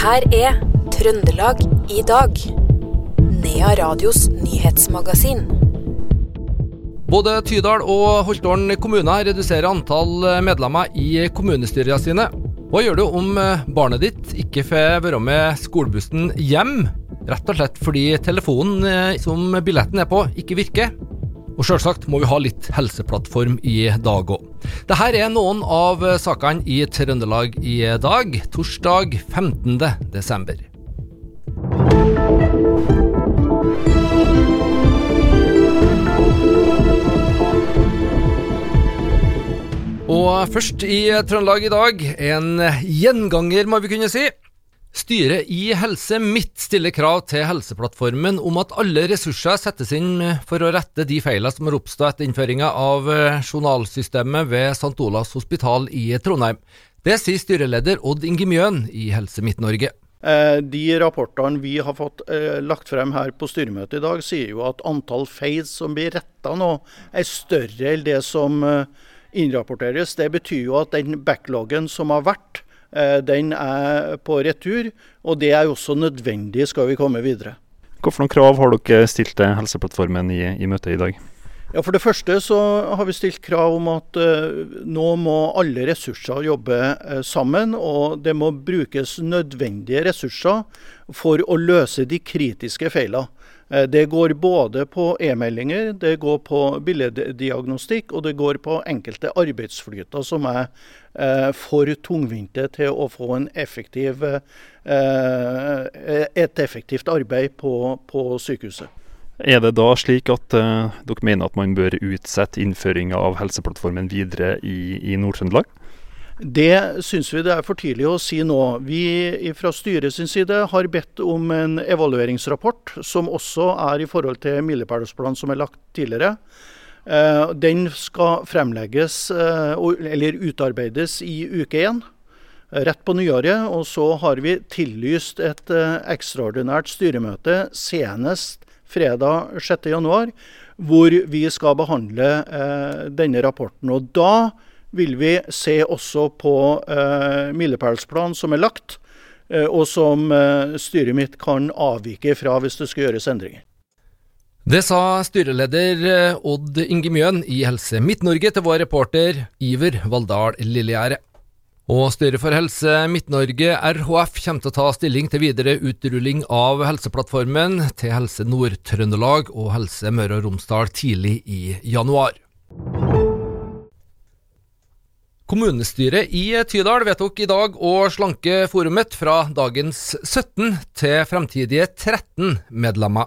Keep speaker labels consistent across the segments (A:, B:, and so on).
A: her er Trøndelag i dag. Nea Radios nyhetsmagasin.
B: Både Tydal og Holtålen kommuner reduserer antall medlemmer i kommunestyrene sine. Hva gjør du om barnet ditt ikke får være med skolebussen hjem, rett og slett fordi telefonen som billetten er på, ikke virker? Og selvsagt må vi ha litt helseplattform i dag òg. Dette er noen av sakene i Trøndelag i dag, torsdag 15. desember. Og først i Trøndelag i dag, en gjenganger, må vi kunne si. Styret i Helse Midt stiller krav til Helseplattformen om at alle ressurser settes inn for å rette de feilene som har oppstått etter innføringa av journalsystemet ved St. Olavs hospital i Trondheim. Det sier styreleder Odd Inge Mjøen i Helse Midt-Norge.
C: De rapportene vi har fått lagt frem her på styremøtet i dag, sier jo at antall feil som blir retta nå, er større enn det som innrapporteres. Det betyr jo at den backloggen som har vært, den er på retur. Og det er også nødvendig skal vi komme videre.
D: Hvilke krav har dere stilt til Helseplattformen i, i møtet i dag?
C: Ja, For det første så har vi stilt krav om at uh, nå må alle ressurser jobbe uh, sammen. Og det må brukes nødvendige ressurser for å løse de kritiske feilene. Uh, det går både på e-meldinger, det går på billeddiagnostikk og det går på enkelte arbeidsflyter som er for tungvinte til å få effektiv, et effektivt arbeid på, på sykehuset.
D: Er det da slik at uh, dere mener at man bør utsette innføringa av Helseplattformen videre i, i Nord-Trøndelag?
C: Det syns vi det er for tidlig å si nå. Vi fra styret sin side har bedt om en evalueringsrapport, som også er i forhold til milepælsplanen som er lagt tidligere. Uh, den skal fremlegges, uh, eller utarbeides, i uke én rett på nyåret. Og så har vi tillyst et ekstraordinært styremøte senest fredag 6.1, hvor vi skal behandle eh, denne rapporten. Og da vil vi se også på eh, milepælsplanen som er lagt, eh, og som eh, styret mitt kan avvike fra hvis det skal gjøres endringer.
B: Det sa styreleder Odd Inge Mjøen i Helse Midt-Norge til vår reporter Iver Valldal Lillegjerde. Og Styret for Helse Midt-Norge, RHF, kommer til å ta stilling til videre utrulling av Helseplattformen til Helse Nord-Trøndelag og Helse Møre og Romsdal tidlig i januar. Kommunestyret i Tydal vedtok i dag å slanke forumet fra dagens 17 til fremtidige 13 medlemmer.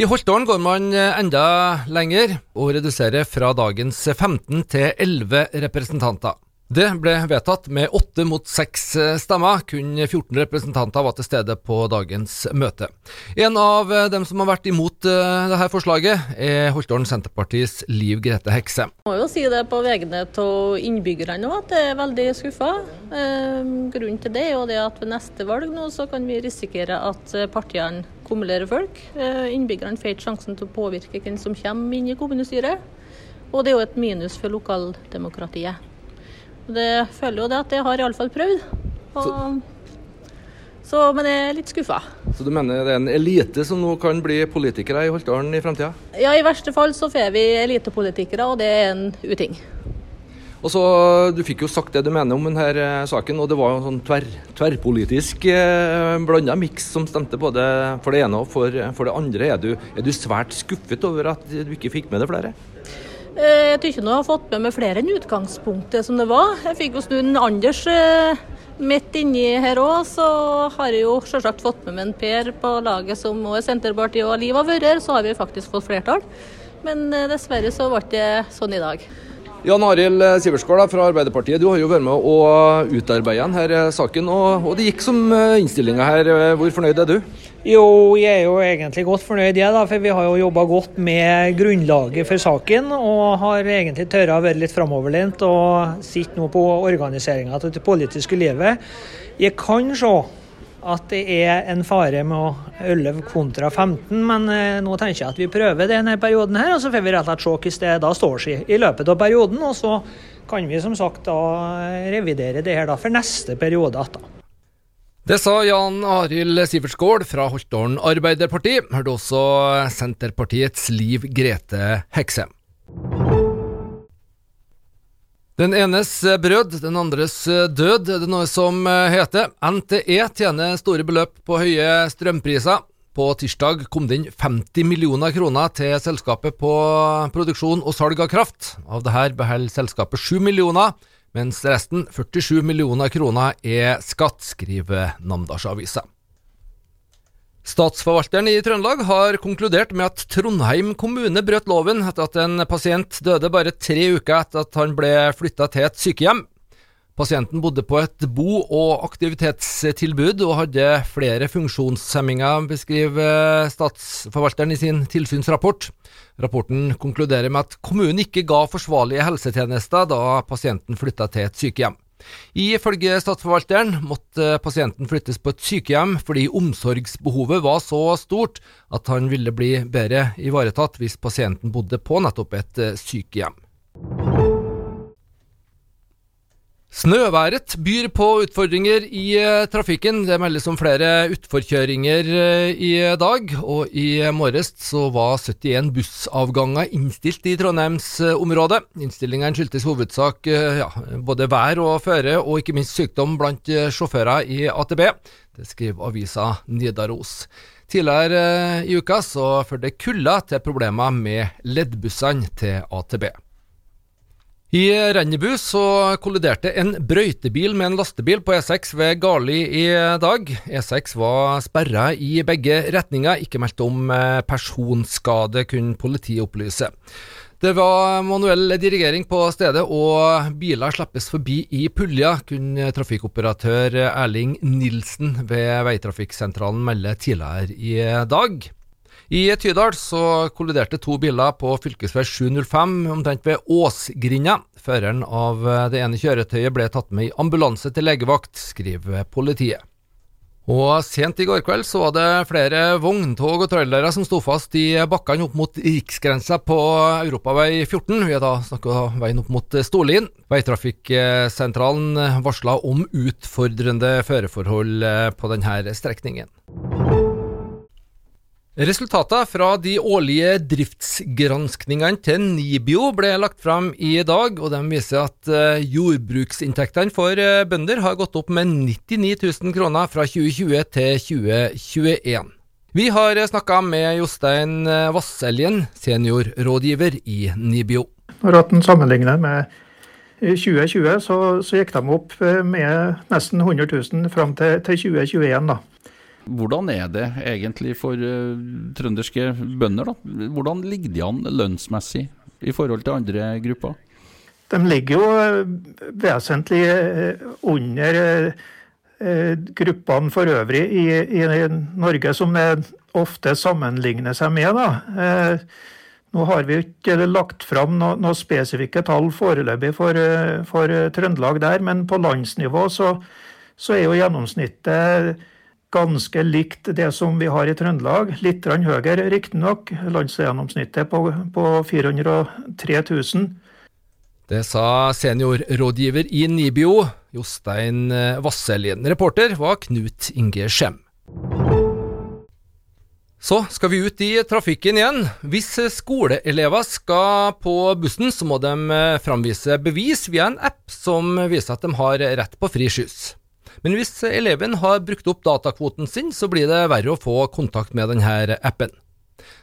B: I Holtålen går man enda lenger og reduserer fra dagens 15 til 11 representanter. Det ble vedtatt med åtte mot seks stemmer. Kun 14 representanter var til stede på dagens møte. En av dem som har vært imot dette forslaget, er Holtålen Senterpartis Liv Grete Hekse.
E: Jeg må jo si det på vegne av innbyggerne òg, at jeg er veldig skuffa. Grunnen til det er jo det at ved neste valg nå så kan vi risikere at partiene kumulerer folk. Innbyggerne får ikke sjansen til å påvirke hvem som kommer inn i kommunestyret. Og det er jo et minus for lokaldemokratiet. Det føler jo det at jeg har iallfall prøvd. Og, så, så, men jeg er litt skuffa.
B: Så du mener det er en elite som nå kan bli politikere i Holtdalen i fremtida?
E: Ja, i verste fall så får vi elitepolitikere, og det er en uting.
B: Og så, Du fikk jo sagt det du mener om denne saken, og det var jo en sånn tver, tverrpolitisk eh, blanda miks som stemte både for det ene og for, for det andre. Er du, er du svært skuffet over at du ikke fikk med deg flere?
E: Jeg syns jeg har fått med meg flere enn utgangspunktet som det var. Jeg fikk jo snu Anders midt inni her òg, så har jeg jo selvsagt fått med meg en Per på laget som også er Senterpartiet og Liv har vært, så har vi faktisk fått flertall. Men dessverre så ble det sånn i dag.
B: Jan Arild Sivertskål fra Arbeiderpartiet, du har jo vært med å utarbeide denne saken, og, det gikk som innstillinga her. Hvor fornøyd er du?
F: Jo, jeg er jo egentlig godt fornøyd, jeg, da, for vi har jo jobba godt med grunnlaget for saken. Og har egentlig tørra å være litt framoverlent og sitte nå på organiseringa av det politiske livet. Jeg kan se at det er en fare med 11 kontra 15, men nå tenker jeg at vi prøver denne perioden her, og så får vi rett og slett se hvordan det da står seg i løpet av perioden. Og så kan vi som sagt da revidere det her da for neste periode. igjen.
B: Det sa Jan Arild Sivertsgård fra Holtålen Arbeiderparti. Hørte også Senterpartiets Liv Grete Heksem. Den enes brød, den andres død, det er noe som heter. NTE tjener store beløp på høye strømpriser. På tirsdag kom det inn 50 millioner kroner til selskapet på produksjon og salg av kraft. Av dette beholder selskapet 7 millioner mens resten, 47 millioner kroner, er skatt, skriver Namdalsavisa. Statsforvalteren i Trøndelag har konkludert med at Trondheim kommune brøt loven etter at en pasient døde bare tre uker etter at han ble flytta til et sykehjem. Pasienten bodde på et bo- og aktivitetstilbud og hadde flere funksjonshemminger, beskriver statsforvalteren i sin tilsynsrapport. Rapporten konkluderer med at kommunen ikke ga forsvarlige helsetjenester da pasienten flytta til et sykehjem. Ifølge statsforvalteren måtte pasienten flyttes på et sykehjem fordi omsorgsbehovet var så stort at han ville bli bedre ivaretatt hvis pasienten bodde på nettopp et sykehjem. Snøværet byr på utfordringer i eh, trafikken. Det meldes om flere utforkjøringer eh, i dag, og i morges så var 71 bussavganger innstilt i Trondheimsområdet. Innstillingene skyldtes hovedsak eh, ja, både vær og føre, og ikke minst sykdom blant sjåfører i AtB. Det skriver avisa Nidaros. Tidligere i uka så førte kulda til problemer med leddbussene til AtB. I Rennebu så kolliderte en brøytebil med en lastebil på E6 ved Garli i dag. E6 var sperra i begge retninger, ikke meldt om eh, personskade, kunne politiet opplyse. Det var manuell dirigering på stedet, og biler slippes forbi i pulja, kunne trafikkoperatør Erling Nilsen ved Veitrafikksentralen melde tidligere i dag. I Tydal så kolliderte to biler på fv. 705 omtrent ved Åsgrinda. Føreren av det ene kjøretøyet ble tatt med i ambulanse til legevakt, skriver politiet. Og Sent i går kveld så var det flere vogntog og trailere som sto fast i bakkene opp mot riksgrensa på europavei 14. Vi er da snakker veien opp mot Storlien. Veitrafikksentralen varsla om utfordrende føreforhold på denne strekningen. Resultatene fra de årlige driftsgranskningene til Nibio ble lagt fram i dag, og de viser at eh, jordbruksinntektene for eh, bønder har gått opp med 99 000 kroner fra 2020 til 2021. Vi har snakka med Jostein eh, Vasseljen, seniorrådgiver i Nibio.
G: Når en sammenligner med 2020, så, så, gikk de opp med nesten 100 000 fram til, til 2021. da.
H: Hvordan er det egentlig for uh, trønderske bønder? da? Hvordan ligger de an lønnsmessig i forhold til andre grupper?
G: De ligger jo eh, vesentlig eh, under gruppene for øvrig i, i, Norge, som ofte sammenligner seg med. Da. Nå har vi ikke lagt fram noen noe spesifikke tall foreløpig for, for, Trøndelag der, men på landsnivå så, så er jo gjennomsnittet ganske likt det som vi har i Trøndelag. Litt høyere, riktignok. Landsgjennomsnittet på, på 403 000.
B: Det sa seniorrådgiver i Nibio, Jostein Vasselien. Reporter var Knut Inge Skjem. Så skal vi ut i trafikken igjen. Hvis skoleelever skal på bussen, så må de framvise bevis via en app som viser at de har rett på fri skyss. Men hvis eleven har brukt opp datakvoten sin, så blir det verre å få kontakt med denne appen.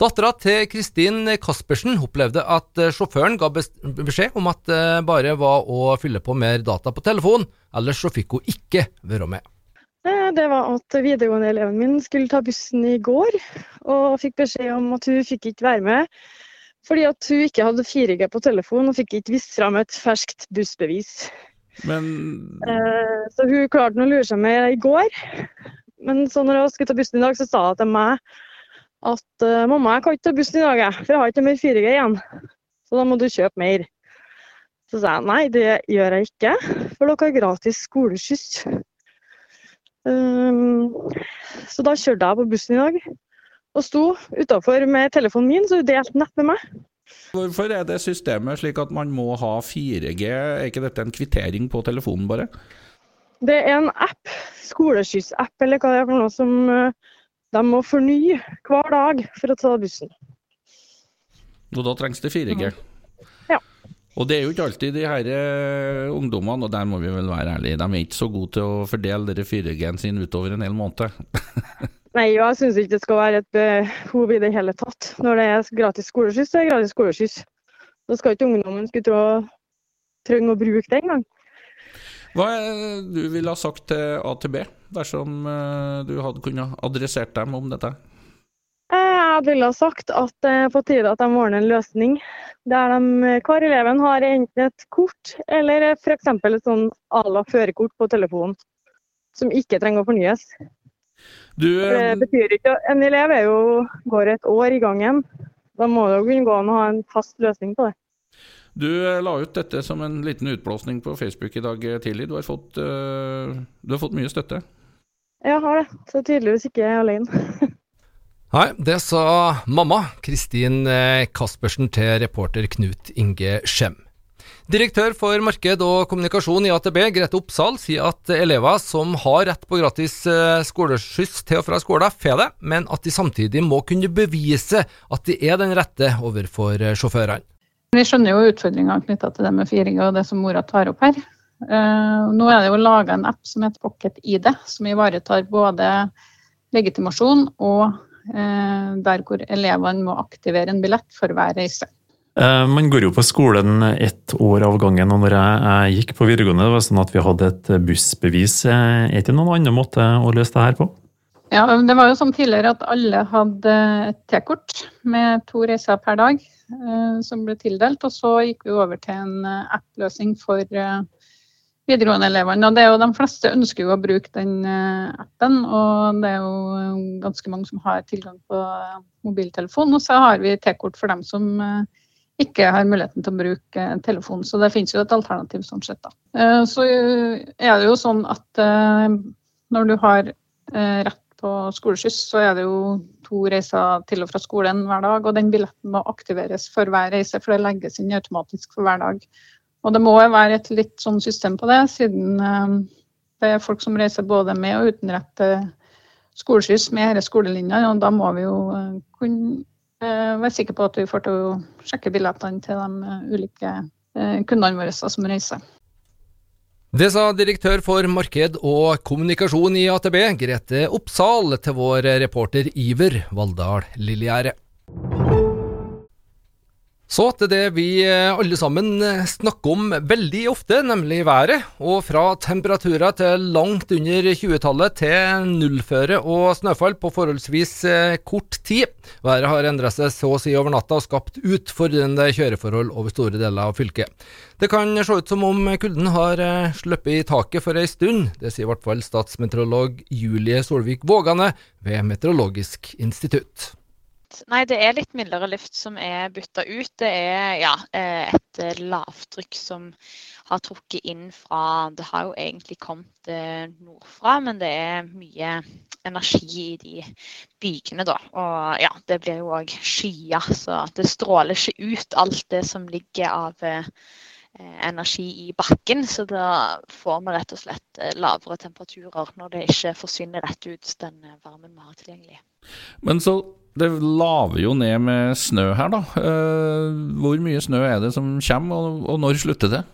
B: Dattera til Kristin Kaspersen opplevde at sjåføren ga beskjed om at det bare var å fylle på mer data på telefon, ellers så fikk hun ikke være med.
I: Det var at videregående-eleven min skulle ta bussen i går, og fikk beskjed om at hun fikk ikke være med fordi at hun ikke hadde 4G på telefon og fikk ikke vist fram et ferskt bussbevis.
H: Men
I: eh, Så hun klarte å lure seg med i går. Men så når jeg skulle ta bussen i dag, så sa hun til meg at uh, mamma, jeg kan ikke ta bussen i dag, for jeg har ikke mer 4G igjen. Så da må du kjøpe mer. Så sa jeg nei, det gjør jeg ikke, for dere har gratis skoleskyss. Um, så da kjørte jeg på bussen i dag og sto utafor med telefonen min, så hun delte nett med meg.
H: Hvorfor er det systemet slik at man må ha 4G? Er ikke dette en kvittering på telefonen, bare?
I: Det er en app, skoleskyss-app eller hva det er for noe, som eh, de må fornye hver dag for å ta bussen.
H: Og da trengs det 4G.
I: Ja.
H: Og det er jo ikke alltid de her eh, ungdommene, og der må vi vel være ærlige, de er ikke så gode til å fordele dere 4G-en sin utover en hel måned.
I: Nei, jeg syns ikke det skal være et behov i det hele tatt. Når det er gratis skoleskyss, så er det gratis skoleskyss. Da skal ikke ungdommen skulle trå, trenge å bruke det engang.
H: Hva er det du ville ha sagt til AtB, dersom eh, du hadde kunnet adressert dem om dette?
I: Eh, Jeg ville ha sagt at det er på tide at de ordner en løsning der de, hver eleven har enten et kort eller f.eks. et sånn à la førerkort på telefonen, som ikke trenger å fornyes.
H: Du,
I: Det
H: eh,
I: betyr ikke En elev er jo, går et år i gangen. Da må det jo kunne gå an å ha en fast løsning på det.
H: du eh, la ut dette som en liten utblåsning på Facebook i dag eh, tidlig. Du har fått, eh, du har fått mye støtte.
I: Jeg har det, så tydeligvis ikke jeg er alene.
B: Nei, det sa mamma, Kristin eh, Kaspersen, til reporter Knut Inge Skjem. Direktør for marked og kommunikasjon i AtB, Grete Oppsal, sier at elever som har rett på gratis eh, skoleskyss til og fra skolen, får det, men at de samtidig må kunne bevise at de er den rette overfor eh, sjåførene.
J: Vi skjønner jo utfordringa knytta til det med 4G og det som mora tar opp her. Eh, nå er det jo laga en app som heter Pocket ID, som ivaretar både legitimasjon og der hvor elevene må aktivere en billett for hver reise.
K: Eh, Man går jo på skolen ett år av gangen, og når jeg, gikk på videregående, det var sånn at vi hadde et bussbevis. Eh, Er det noen annen måte å løse det her på?
J: Ja, Det var jo sånn tidligere at alle hadde et T-kort med to reiser per dag eh, som ble tildelt. Og så gikk vi over til en app-løsning for videregående-elevene. Og det er jo De fleste ønsker jo å bruke den appen, og det er jo ganske mange som har tilgang på mobiltelefon. Og så har vi T-kort for dem som ikke har muligheten til å bruke telefon. Så det finnes jo et alternativ sånn sett. da. Eh, Så eh, er det jo sånn at eh, når du har rett på skoleskyss, så er det jo to reiser til og fra skolen hver dag. Og den billetten må aktiveres for hver reise, for det legges inn automatisk for hver dag. Og det må være et litt sånn system på det, siden det er folk som reiser både med og uten rett til skoleskyss med disse skolelinjene. Og da må vi jo kunne eh, er sikker på at vi får til å sjekke billettene til de eh, ulike eh, kundene våre som reiser.
B: Det sa direktør for marked og kommunikasjon i AtB, Grete Oppsal, til vår reporter Iver Valldal Lilligjerde. Så til det vi eh, alle sammen eh, snakker om veldig ofte, nemlig været. Og fra temperaturer til langt under 20-tallet til nullføre og snøfall på forholdsvis eh, kort tid. Været har endret seg så å si over natta og skapt utfordrende kjøreforhold over store deler av fylket. Det kan se ut som om kulden har sluppet i taket for ei stund. Det sier i hvert fall statsmeteorolog Julie Solvik Vågane ved Meteorologisk institutt.
L: Nei, det er litt mildere luft som er bytta ut. Det er ja, eh, et eh, lavtrykk som har trukket inn fra Det har jo egentlig kommet eh, nordfra, men det er mye energi i de bygene, da. Og ja, det blir jo òg skyer, så det stråler ikke ut alt det som ligger av energi i bakken. Så da får vi rett og slett eh, lavere temperaturer når det ikke forsvinner rett ut den eh, varmen vi har tilgjengelig.
H: Men så det laver jo ned med snø her, da. Eh, hvor mye snø er det som kommer, og når slutter det?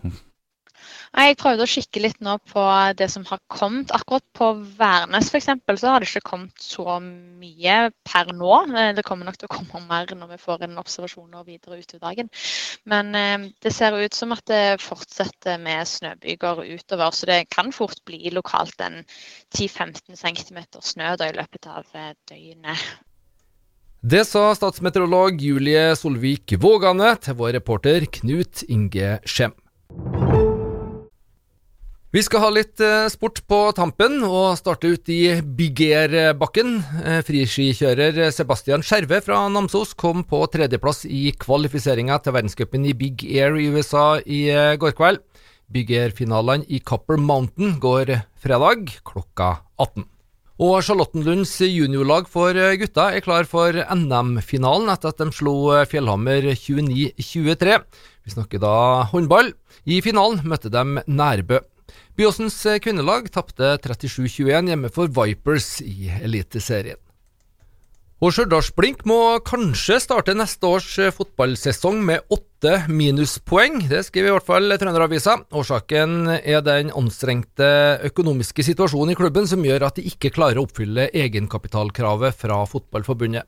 L: Jeg prøvde å kikke litt nå på det som har kommet. Akkurat på Værnes f.eks. så har det ikke kommet så mye per nå. Eh, Det kommer nok til å komme mer når vi får en observasjon videre utover dagen. Men eh, det ser ut som at det fortsetter med snøbyger utover, så det kan fort bli lokalt en 10-15 cm snø i løpet av eh, døgnet.
B: Det sa statsmeteorolog Julie Solvik Vågane til vår reporter Knut Inge Skjem. Vi skal ha litt eh, sport på tampen, og starte ut i Big Air-bakken. Eh, Friskikjører Sebastian Skjerve fra Namsos kom på tredjeplass i kvalifiseringa til verdenscupen i Big Air i USA i eh, går kveld. Big Air-finalene i Copper Mountain går fredag klokka 18. Og Charlottenlunds juniorlag for gutta er klar for NM-finalen etter at de slo Fjellhammer 29-23. Vi snakker da håndball. I finalen møtte de Nærbø. Byåsens kvinnelag tapte 37-21 hjemme for Vipers i Eliteserien. Og Stjørdals-Blink må kanskje starte neste års fotballsesong med åtte minuspoeng. Det skriver i hvert fall Trønderavisa. Årsaken er den anstrengte økonomiske situasjonen i klubben som gjør at de ikke klarer å oppfylle egenkapitalkravet fra Fotballforbundet.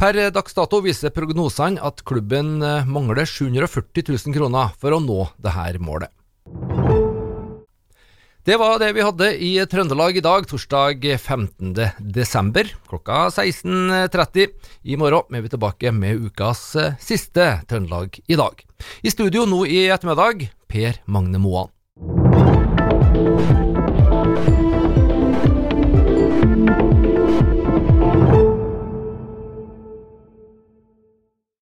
B: Per dags dato viser prognosene at klubben mangler 740 000 kroner for å nå dette målet. Det var det vi hadde i Trøndelag i dag, torsdag 15. desember klokka 16.30. I morgen er vi tilbake med ukas siste Trøndelag i dag. I studio nå i ettermiddag, Per Magne Moan.